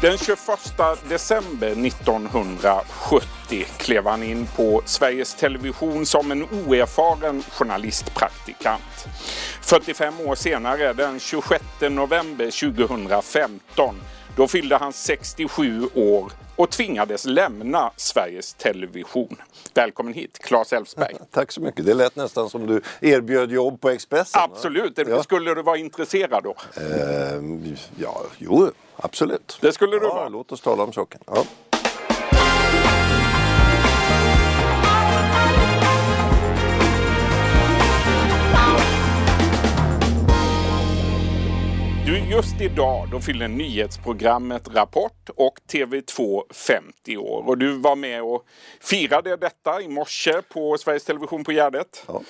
Den 21 december 1970 klev han in på Sveriges Television som en oerfaren journalistpraktikant. 45 år senare, den 26 november 2015, då fyllde han 67 år och tvingades lämna Sveriges Television. Välkommen hit, Claes Elfsberg. Tack så mycket. Det lät nästan som du erbjöd jobb på Expressen. Absolut. Ja. Skulle du vara intresserad då? Eh, ja, jo, absolut. Det skulle du ja, vara. Låt oss tala om saken. Ja. Idag då fyller nyhetsprogrammet Rapport och TV2 50 år. Och du var med och firade detta i morse på Sveriges Television på Gärdet. Ja.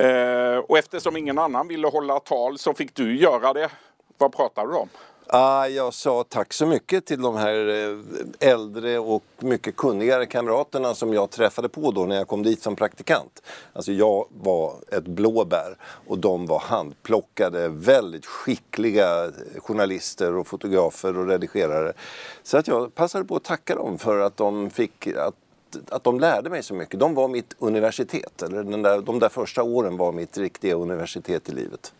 Eh, och eftersom ingen annan ville hålla tal så fick du göra det. Vad pratade du om? Ah, jag sa tack så mycket till de här eh, äldre och mycket kunnigare kamraterna som jag träffade på då när jag kom dit som praktikant. Alltså jag var ett blåbär och de var handplockade, väldigt skickliga eh, journalister och fotografer och redigerare. Så att jag passade på att tacka dem för att de fick att att de lärde mig så mycket. De var mitt universitet. Eller den där, de där första åren var mitt riktiga universitet i livet.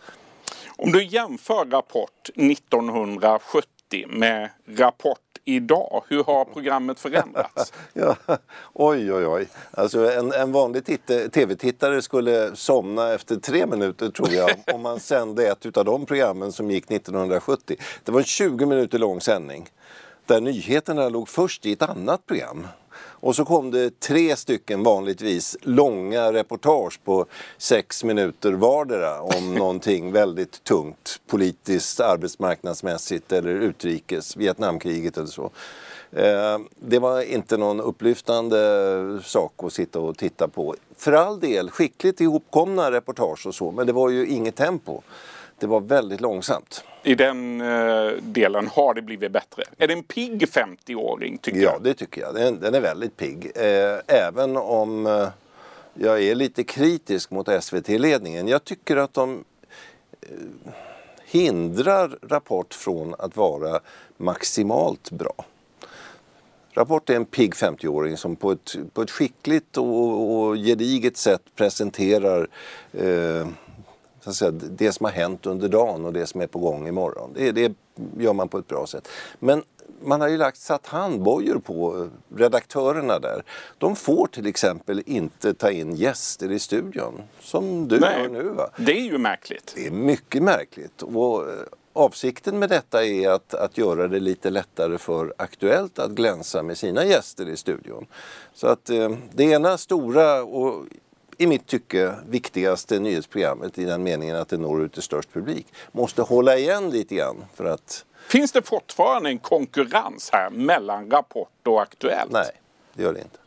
Om du jämför Rapport 1970 med Rapport idag, hur har programmet förändrats? ja, oj, oj, oj. Alltså en, en vanlig tv-tittare skulle somna efter tre minuter tror jag om man sände ett av de programmen som gick 1970. Det var en 20 minuter lång sändning där nyheterna låg först i ett annat program. Och så kom det tre stycken vanligtvis långa reportage på sex minuter vardera om någonting väldigt tungt politiskt, arbetsmarknadsmässigt eller utrikes, Vietnamkriget eller så. Eh, det var inte någon upplyftande sak att sitta och titta på. För all del skickligt ihopkomna reportage och så, men det var ju inget tempo. Det var väldigt långsamt. I den eh, delen har det blivit bättre. Är det en pigg 50-åring tycker ja, jag? Ja, det tycker jag. Den, den är väldigt pigg. Eh, även om eh, jag är lite kritisk mot SVT-ledningen. Jag tycker att de eh, hindrar Rapport från att vara maximalt bra. Rapport är en pigg 50-åring som på ett, på ett skickligt och, och gediget sätt presenterar eh, så att säga, det som har hänt under dagen och det som är på gång imorgon. Det, det gör man på ett bra sätt. Men man har ju lagt, satt handbojor på redaktörerna där. De får till exempel inte ta in gäster i studion, som du Nej, gör nu. Va? Det är ju märkligt. Det är mycket märkligt. Och eh, avsikten med detta är att, att göra det lite lättare för Aktuellt att glänsa med sina gäster i studion. Så att eh, det ena stora och i mitt tycke viktigaste nyhetsprogrammet i den meningen att det når ut till störst publik måste hålla igen lite grann för att Finns det fortfarande en konkurrens här mellan Rapport och Aktuellt? Nej, det gör det inte.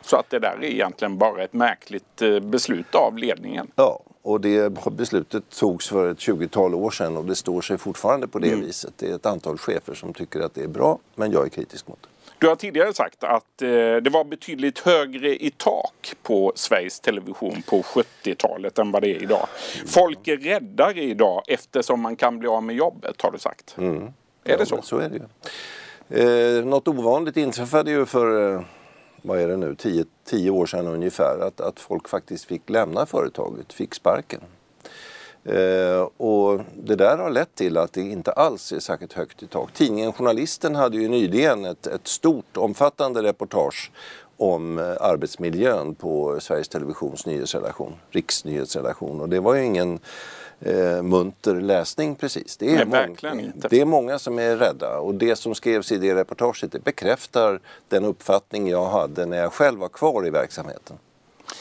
Så att det där är egentligen bara ett märkligt eh, beslut av ledningen? Ja, och det beslutet togs för ett 20-tal år sedan och det står sig fortfarande på det mm. viset. Det är ett antal chefer som tycker att det är bra, men jag är kritisk mot det. Du har tidigare sagt att eh, det var betydligt högre i tak på Sveriges Television på 70-talet än vad det är idag. Folk är räddare idag eftersom man kan bli av med jobbet har du sagt. Mm. Är ja, det så? Så är det ju. Eh, något ovanligt inträffade ju för eh, vad är det nu, tio, tio år sedan ungefär att, att folk faktiskt fick lämna företaget, fick sparken. Eh, och det där har lett till att det inte alls är särskilt högt i tak. Tidningen Journalisten hade ju nyligen ett, ett stort omfattande reportage om eh, arbetsmiljön på Sveriges Televisions nyhetsredaktion, riksnyhetsredaktion. Och det var ju ingen eh, munter läsning precis. Det är, Nej, många, det är många som är rädda och det som skrevs i det reportaget det bekräftar den uppfattning jag hade när jag själv var kvar i verksamheten.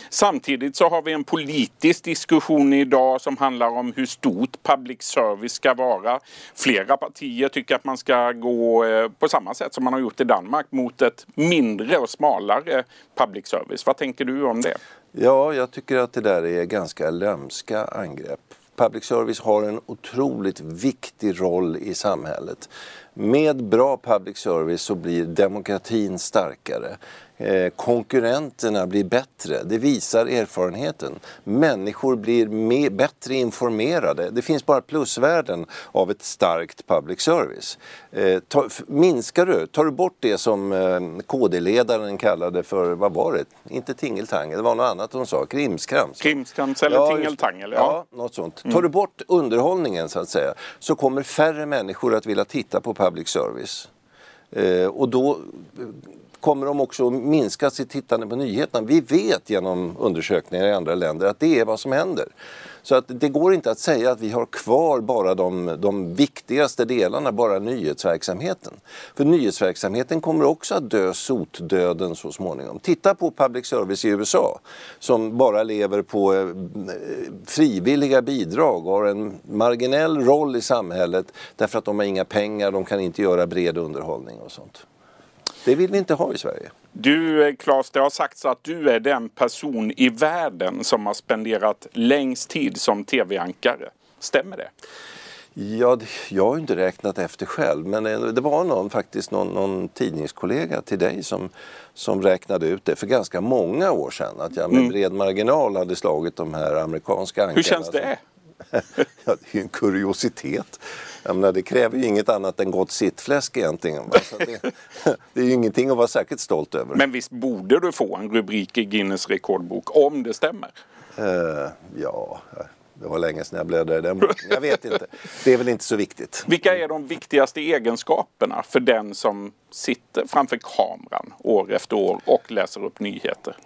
Samtidigt så har vi en politisk diskussion idag som handlar om hur stort public service ska vara. Flera partier tycker att man ska gå eh, på samma sätt som man har gjort i Danmark mot ett mindre och smalare public service. Vad tänker du om det? Ja, jag tycker att det där är ganska lömska angrepp. Public service har en otroligt viktig roll i samhället. Med bra public service så blir demokratin starkare. Eh, konkurrenterna blir bättre, det visar erfarenheten. Människor blir mer, bättre informerade. Det finns bara plusvärden av ett starkt public service. Eh, ta, minskar du, tar du bort det som eh, KD-ledaren kallade för, vad var det? Inte tingeltangel, det var något annat hon sa, krimskrams. Krimskrams eller ja, tingeltangel, ja. ja. något sånt. Mm. Tar du bort underhållningen så att säga så kommer färre människor att vilja titta på public service. Eh, och då kommer de också att minska sitt tittande på nyheterna. Vi vet genom undersökningar i andra länder att det är vad som händer. Så att det går inte att säga att vi har kvar bara de, de viktigaste delarna, bara nyhetsverksamheten. För nyhetsverksamheten kommer också att dö sotdöden så småningom. Titta på public service i USA som bara lever på eh, frivilliga bidrag och har en marginell roll i samhället därför att de har inga pengar, de kan inte göra bred underhållning och sånt. Det vill vi inte ha i Sverige. Du Claes, det har sagts att du är den person i världen som har spenderat längst tid som tv-ankare. Stämmer det? Ja, jag har inte räknat efter själv men det var någon, faktiskt någon, någon tidningskollega till dig som, som räknade ut det för ganska många år sedan att jag med mm. bred marginal hade slagit de här amerikanska ankarna. Hur känns det? ja, det är ju en kuriositet. Jag menar, det kräver ju inget annat än gott sittfläsk egentligen. Det, det, är ju ingenting att vara särskilt stolt över. Men visst borde du få en rubrik i Guinness rekordbok om det stämmer? Uh, ja, det var länge sedan jag bläddrade i den boken. Jag vet inte. Det är väl inte så viktigt. Vilka är de viktigaste egenskaperna för den som sitter framför kameran år efter år och läser upp nyheter?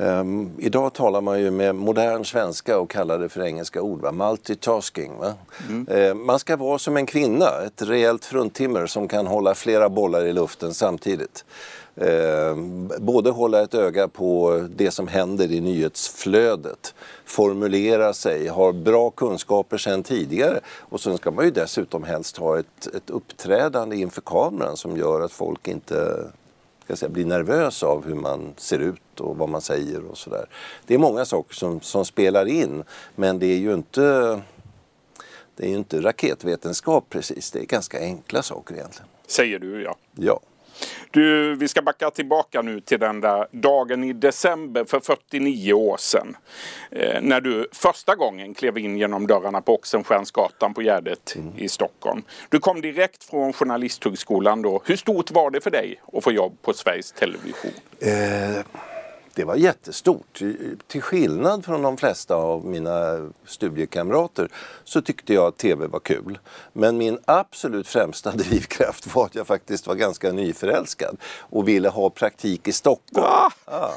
Um, idag talar man ju med modern svenska och kallar det för engelska ord, va? multitasking. Va? Mm. Uh, man ska vara som en kvinna, ett rejält fruntimmer som kan hålla flera bollar i luften samtidigt. Uh, både hålla ett öga på det som händer i nyhetsflödet, formulera sig, ha bra kunskaper sedan tidigare och sen ska man ju dessutom helst ha ett, ett uppträdande inför kameran som gör att folk inte ska säga, blir nervös av hur man ser ut och vad man säger och sådär. Det är många saker som, som spelar in men det är ju inte det är ju inte raketvetenskap precis, det är ganska enkla saker egentligen. Säger du ja. Ja. Du, vi ska backa tillbaka nu till den där dagen i december för 49 år sedan. Eh, när du första gången klev in genom dörrarna på Oxenstiernsgatan på Gärdet mm. i Stockholm. Du kom direkt från Journalisthögskolan då. Hur stort var det för dig att få jobb på Sveriges Television? Eh det var jättestort. Till skillnad från de flesta av mina studiekamrater så tyckte jag att TV var kul. Men min absolut främsta drivkraft var att jag faktiskt var ganska nyförälskad och ville ha praktik i Stockholm. Ah! Ja.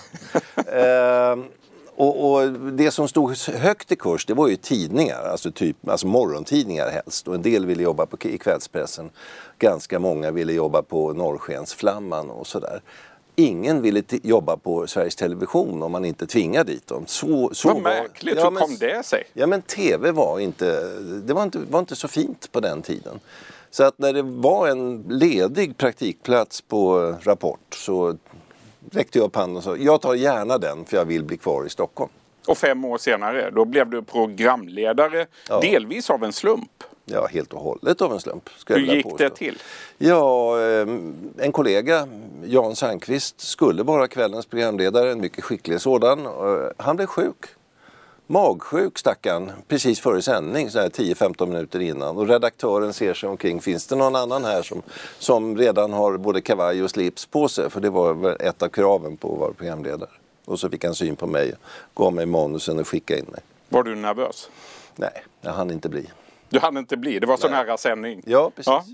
ehm, och, och, det som stod högt i kurs det var ju tidningar, alltså, typ, alltså morgontidningar helst. Och en del ville jobba på, i kvällspressen. Ganska många ville jobba på Norrskensflamman och sådär ingen ville jobba på Sveriges Television om man inte tvingade dit dem. Så, så Vad märkligt, ja, hur kom det sig? Ja men TV var inte, det var inte, var inte så fint på den tiden. Så att när det var en ledig praktikplats på Rapport så räckte jag upp handen och sa jag tar gärna den för jag vill bli kvar i Stockholm. Och fem år senare, då blev du programledare, ja. delvis av en slump. Ja, helt och hållet av en slump. Hur gick påstå. det till? Ja, ehm, en kollega, Jan Sandqvist, skulle vara kvällens programledare, en mycket skicklig sådan. Han blev sjuk. Magsjuk stackarn, precis före sändning, 10-15 minuter innan. Och redaktören ser sig omkring, finns det någon annan här som, som redan har både kavaj och slips på sig? För det var ett av kraven på att vara programledare. Och så fick han syn på mig, gav mig manusen och skickade in mig. Var du nervös? Nej, jag hann inte bli. Du hann inte bli, det var så nära sändning. Ja, precis. Ja.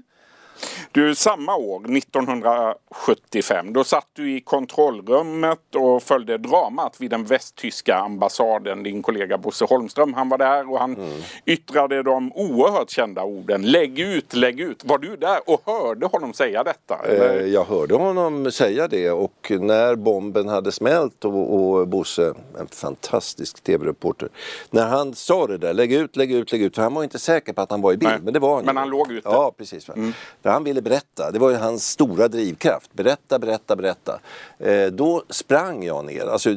Du, samma år, 1975, då satt du i kontrollrummet och följde dramat vid den västtyska ambassaden. Din kollega Bosse Holmström, han var där och han mm. yttrade de oerhört kända orden Lägg ut, lägg ut. Var du där och hörde honom säga detta? Eh, jag hörde honom säga det och när bomben hade smält och, och Bosse, en fantastisk tv-reporter, när han sa det där, lägg ut, lägg ut, lägg ut. För han var inte säker på att han var i bild, Nej. men det var han. Men han låg ute? Ja, precis. Mm För han ville berätta, det var ju hans stora drivkraft. Berätta, berätta, berätta. Eh, då sprang jag ner. Alltså,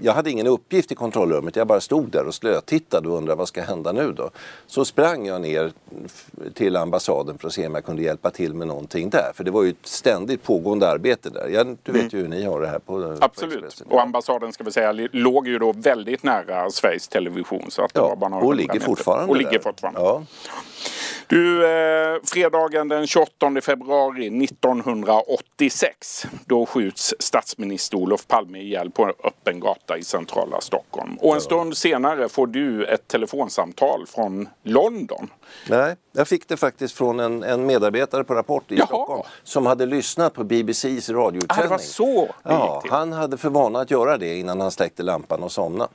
jag hade ingen uppgift i kontrollrummet, jag bara stod där och slötittade och undrade vad ska hända nu då? Så sprang jag ner till ambassaden för att se om jag kunde hjälpa till med någonting där. För det var ju ett ständigt pågående arbete där. Jag, du vet mm. ju hur ni har det här på Absolut, på och ambassaden ska vi säga låg ju då väldigt nära Sveriges Television. Så att det ja, var bara och ligger fortfarande och ligger fortfarande. Ja. Du, eh, fredagen den 28 februari 1986 då skjuts statsminister Olof Palme ihjäl på öppen gata i centrala Stockholm. Och en stund senare får du ett telefonsamtal från London. Nej, jag fick det faktiskt från en, en medarbetare på Rapport i Jaha. Stockholm som hade lyssnat på BBCs radioutsändning. Ah, det var så det ja, Han hade för vana att göra det innan han släckte lampan och somnade.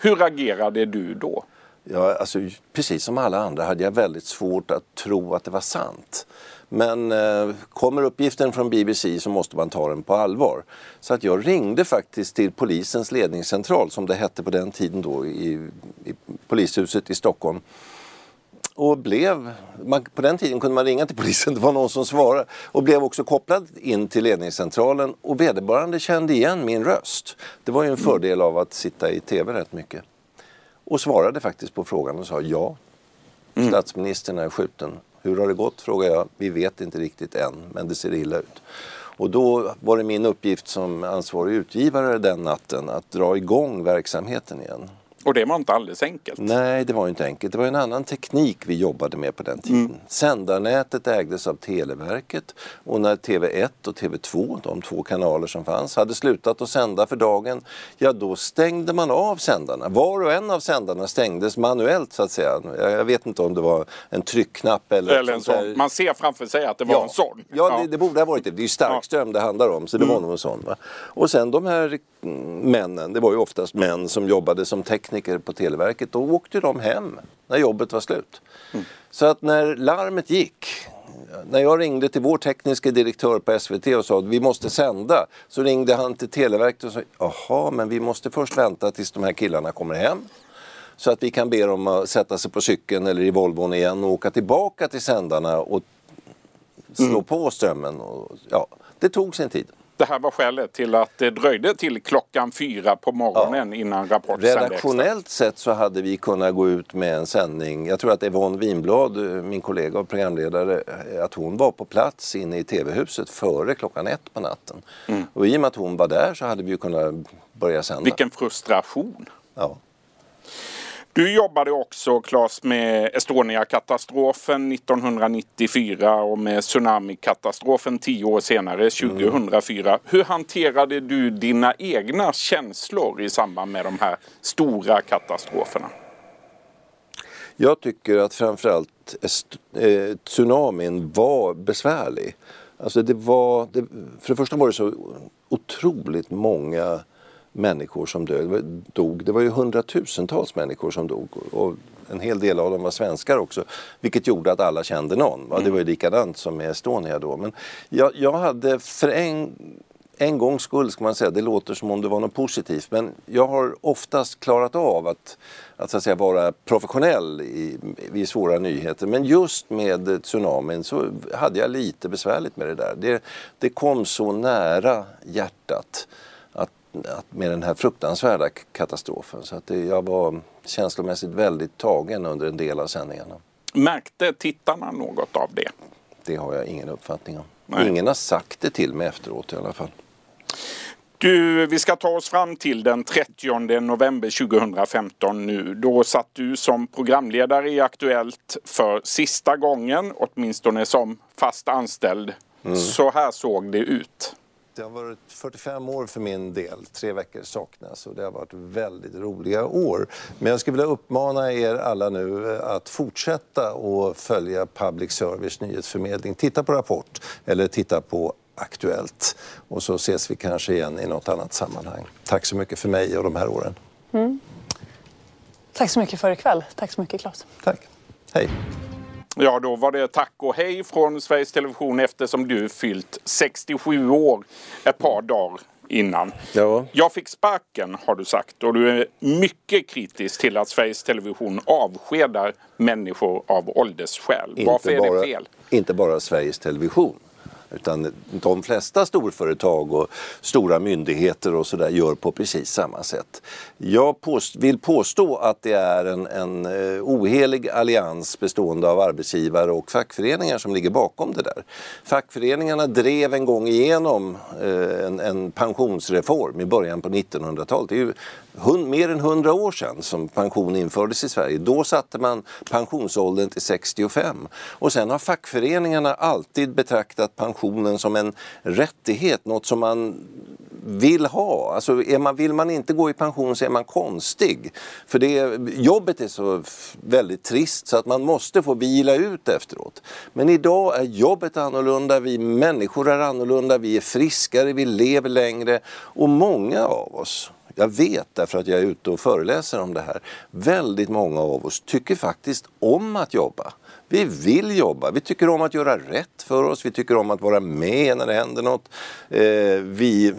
Hur agerade du då? Ja, alltså, precis som alla andra hade jag väldigt svårt att tro att det var sant. Men eh, kommer uppgiften från BBC så måste man ta den på allvar. Så att jag ringde faktiskt till polisens ledningscentral som det hette på den tiden då i, i polishuset i Stockholm. Och blev, man, på den tiden kunde man ringa till polisen, det var någon som svarade. Och blev också kopplad in till ledningscentralen och vederbörande kände igen min röst. Det var ju en fördel av att sitta i TV rätt mycket. Och svarade faktiskt på frågan och sa ja. Mm. Statsministern är skjuten. Hur har det gått? frågade jag. Vi vet inte riktigt än, men det ser illa ut. Och då var det min uppgift som ansvarig utgivare den natten att dra igång verksamheten igen. Och det var inte alldeles enkelt. Nej, det var inte enkelt. Det var en annan teknik vi jobbade med på den tiden. Mm. Sändarnätet ägdes av Televerket och när TV1 och TV2, de två kanaler som fanns, hade slutat att sända för dagen, ja då stängde man av sändarna. Var och en av sändarna stängdes manuellt så att säga. Jag vet inte om det var en tryckknapp eller, eller en sån. Man ser framför sig att det var ja. en sån. Ja, ja. Det, det, borde ha varit det. Det är ju starkström ja. det handlar om, så det mm. var nog en sån. Va? Och sen de här männen, det var ju oftast män som jobbade som tekniker på Televerket, då åkte de hem när jobbet var slut. Mm. Så att när larmet gick, när jag ringde till vår tekniska direktör på SVT och sa att vi måste sända, så ringde han till Televerket och sa jaha, men vi måste först vänta tills de här killarna kommer hem. Så att vi kan be dem att sätta sig på cykeln eller i Volvon igen och åka tillbaka till sändarna och slå mm. på strömmen. Och, ja, det tog sin tid. Det här var skälet till att det dröjde till klockan fyra på morgonen ja. innan Rapport Redaktionellt sett så hade vi kunnat gå ut med en sändning. Jag tror att Yvonne Winblad, min kollega och programledare, att hon var på plats inne i TV-huset före klockan ett på natten. Mm. Och i och med att hon var där så hade vi kunnat börja sända. Vilken frustration! Ja. Du jobbade också Claes med Estonia-katastrofen 1994 och med tsunamikatastrofen tio år senare, 2004. Mm. Hur hanterade du dina egna känslor i samband med de här stora katastroferna? Jag tycker att framförallt eh, tsunamin var besvärlig. Alltså det var, det, för det första var det så otroligt många människor som dog. Det var ju hundratusentals människor som dog och en hel del av dem var svenskar också. Vilket gjorde att alla kände någon. Mm. Det var ju likadant som med Estonia då. Men jag, jag hade för en, en gångs skull ska man säga, det låter som om det var något positivt, men jag har oftast klarat av att, att, så att säga, vara professionell i, vid svåra nyheter. Men just med tsunamin så hade jag lite besvärligt med det där. Det, det kom så nära hjärtat med den här fruktansvärda katastrofen. Så att det, jag var känslomässigt väldigt tagen under en del av sändningarna. Märkte tittarna något av det? Det har jag ingen uppfattning om. Nej. Ingen har sagt det till mig efteråt i alla fall. Du, vi ska ta oss fram till den 30 november 2015 nu. Då satt du som programledare i Aktuellt för sista gången, åtminstone som fast anställd. Mm. Så här såg det ut. Det har varit 45 år för min del. Tre veckor saknas och det har varit väldigt roliga år. Men jag skulle vilja uppmana er alla nu eh, att fortsätta att följa public service nyhetsförmedling. Titta på Rapport eller titta på Aktuellt. Och så ses vi kanske igen i något annat sammanhang. Tack så mycket för mig och de här åren. Mm. Tack så mycket för ikväll. Tack så mycket Claes. Tack. Hej. Ja, då var det tack och hej från Sveriges Television eftersom du fyllt 67 år ett par dagar innan. Ja. Jag fick sparken har du sagt och du är mycket kritisk till att Sveriges Television avskedar människor av åldersskäl. Varför är det fel? Inte bara Sveriges Television. Utan de flesta storföretag och stora myndigheter och sådär gör på precis samma sätt. Jag påst vill påstå att det är en, en eh, ohelig allians bestående av arbetsgivare och fackföreningar som ligger bakom det där. Fackföreningarna drev en gång igenom eh, en, en pensionsreform i början på 1900-talet. Det är ju hund, mer än 100 år sedan som pension infördes i Sverige. Då satte man pensionsåldern till 65. Och sen har fackföreningarna alltid betraktat pensionen som en rättighet, något som man vill ha. Alltså är man, vill man inte gå i pension så är man konstig. För det, jobbet är så väldigt trist så att man måste få vila ut efteråt. Men idag är jobbet annorlunda, vi människor är annorlunda, vi är friskare, vi lever längre och många av oss jag vet därför att jag är ute och föreläser om det här. Väldigt många av oss tycker faktiskt om att jobba. Vi vill jobba, vi tycker om att göra rätt för oss, vi tycker om att vara med när det händer något. Eh, vi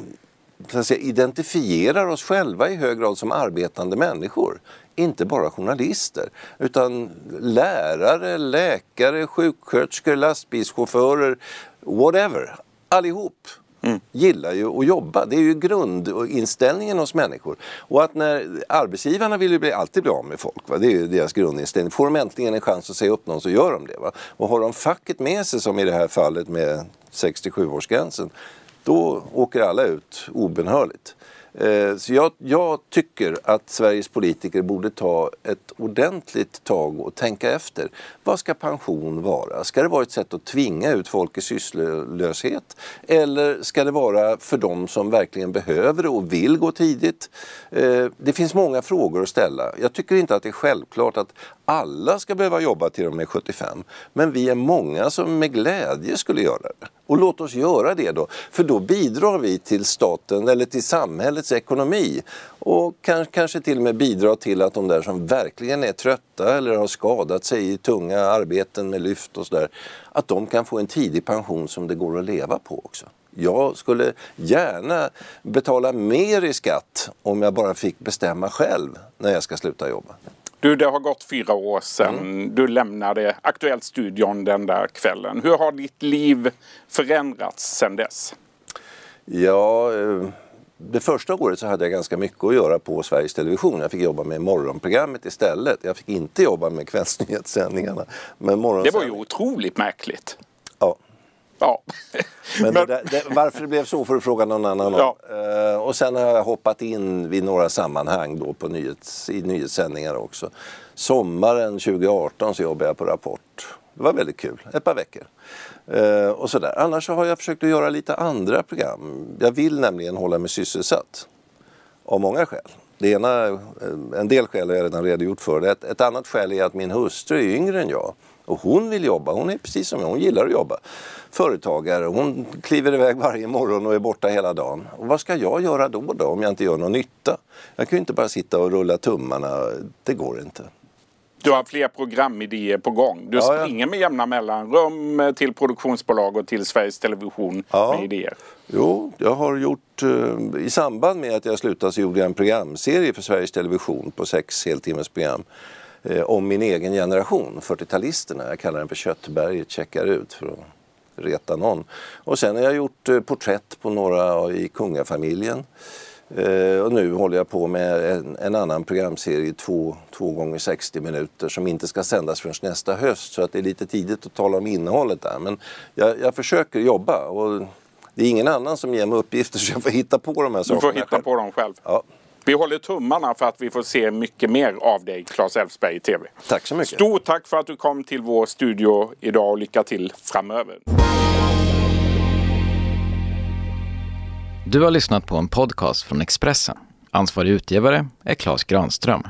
så att säga, identifierar oss själva i hög grad som arbetande människor. Inte bara journalister, utan lärare, läkare, sjuksköterskor, lastbilschaufförer, whatever. Allihop mm. gillar ju att jobba. Det är ju grundinställningen hos människor. Och att när arbetsgivarna vill ju bli, alltid bli av med folk, va? det är ju deras grundinställning. Får de äntligen en chans att säga upp någon så gör de det. Va? Och har de facket med sig som i det här fallet med 67-årsgränsen då åker alla ut obenhörligt. Eh, så jag, jag, tycker att Sveriges politiker borde ta ett ordentligt tag och tänka efter. Vad ska pension vara? Ska det vara ett sätt att tvinga ut folk i sysslolöshet? Eller ska det vara för de som verkligen behöver det och vill gå tidigt? Eh, det finns många frågor att ställa. Jag tycker inte att det är självklart att alla ska behöva jobba till de är 75. Men vi är många som med glädje skulle göra det. Och låt oss göra det då, för då bidrar vi till staten eller till samhällets ekonomi och kanske till och med bidrar till att de där som verkligen är trötta eller har skadat sig i tunga arbeten med lyft och sådär, att de kan få en tidig pension som det går att leva på också. Jag skulle gärna betala mer i skatt om jag bara fick bestämma själv när jag ska sluta jobba. Du, det har gått fyra år sedan mm. du lämnade Aktuellt-studion den där kvällen. Hur har ditt liv förändrats sedan dess? Ja, eh, det första året så hade jag ganska mycket att göra på Sveriges Television. Jag fick jobba med morgonprogrammet istället. Jag fick inte jobba med kvällsnyhetssändningarna. Men det var ju otroligt märkligt. Ja. Men, det där, det, varför det blev så får du fråga någon annan om. Ja. Uh, och sen har jag hoppat in vid några sammanhang då på nyhets, i nyhetssändningar också. Sommaren 2018 så jobbade jag på Rapport. Det var väldigt kul, ett par veckor. Uh, och sådär. Annars så har jag försökt att göra lite andra program. Jag vill nämligen hålla mig sysselsatt. Av många skäl. Det ena, eh, en del skäl har jag redan redogjort för. Ett, ett annat skäl är att min hustru är yngre än jag. Och hon vill jobba, hon är precis som jag, hon gillar att jobba. Företagare, hon kliver iväg varje morgon och är borta hela dagen. Och vad ska jag göra då, då om jag inte gör någon nytta? Jag kan ju inte bara sitta och rulla tummarna, det går inte. Du har fler programidéer på gång. Du ja, springer ja. med jämna mellanrum till produktionsbolag och till Sveriges Television ja. med idéer. Jo, jag har gjort, eh, i samband med att jag slutade så gjorde jag en programserie för Sveriges Television på sex heltimmesprogram eh, om min egen generation, 40-talisterna. Jag kallar den för Köttberget checkar ut för att reta någon. Och sen har jag gjort eh, porträtt på några i kungafamiljen. Eh, och nu håller jag på med en, en annan programserie, två, två gånger 60 minuter, som inte ska sändas förrän nästa höst. Så att det är lite tidigt att tala om innehållet där. Men jag, jag försöker jobba. Och det är ingen annan som ger mig uppgifter så jag får hitta på de här sakerna Du får hitta på dem själv. Ja. Vi håller tummarna för att vi får se mycket mer av dig, Claes Elfsberg, i TV. Tack så mycket. Stort tack för att du kom till vår studio idag och lycka till framöver. Du har lyssnat på en podcast från Expressen. Ansvarig utgivare är Klas Granström.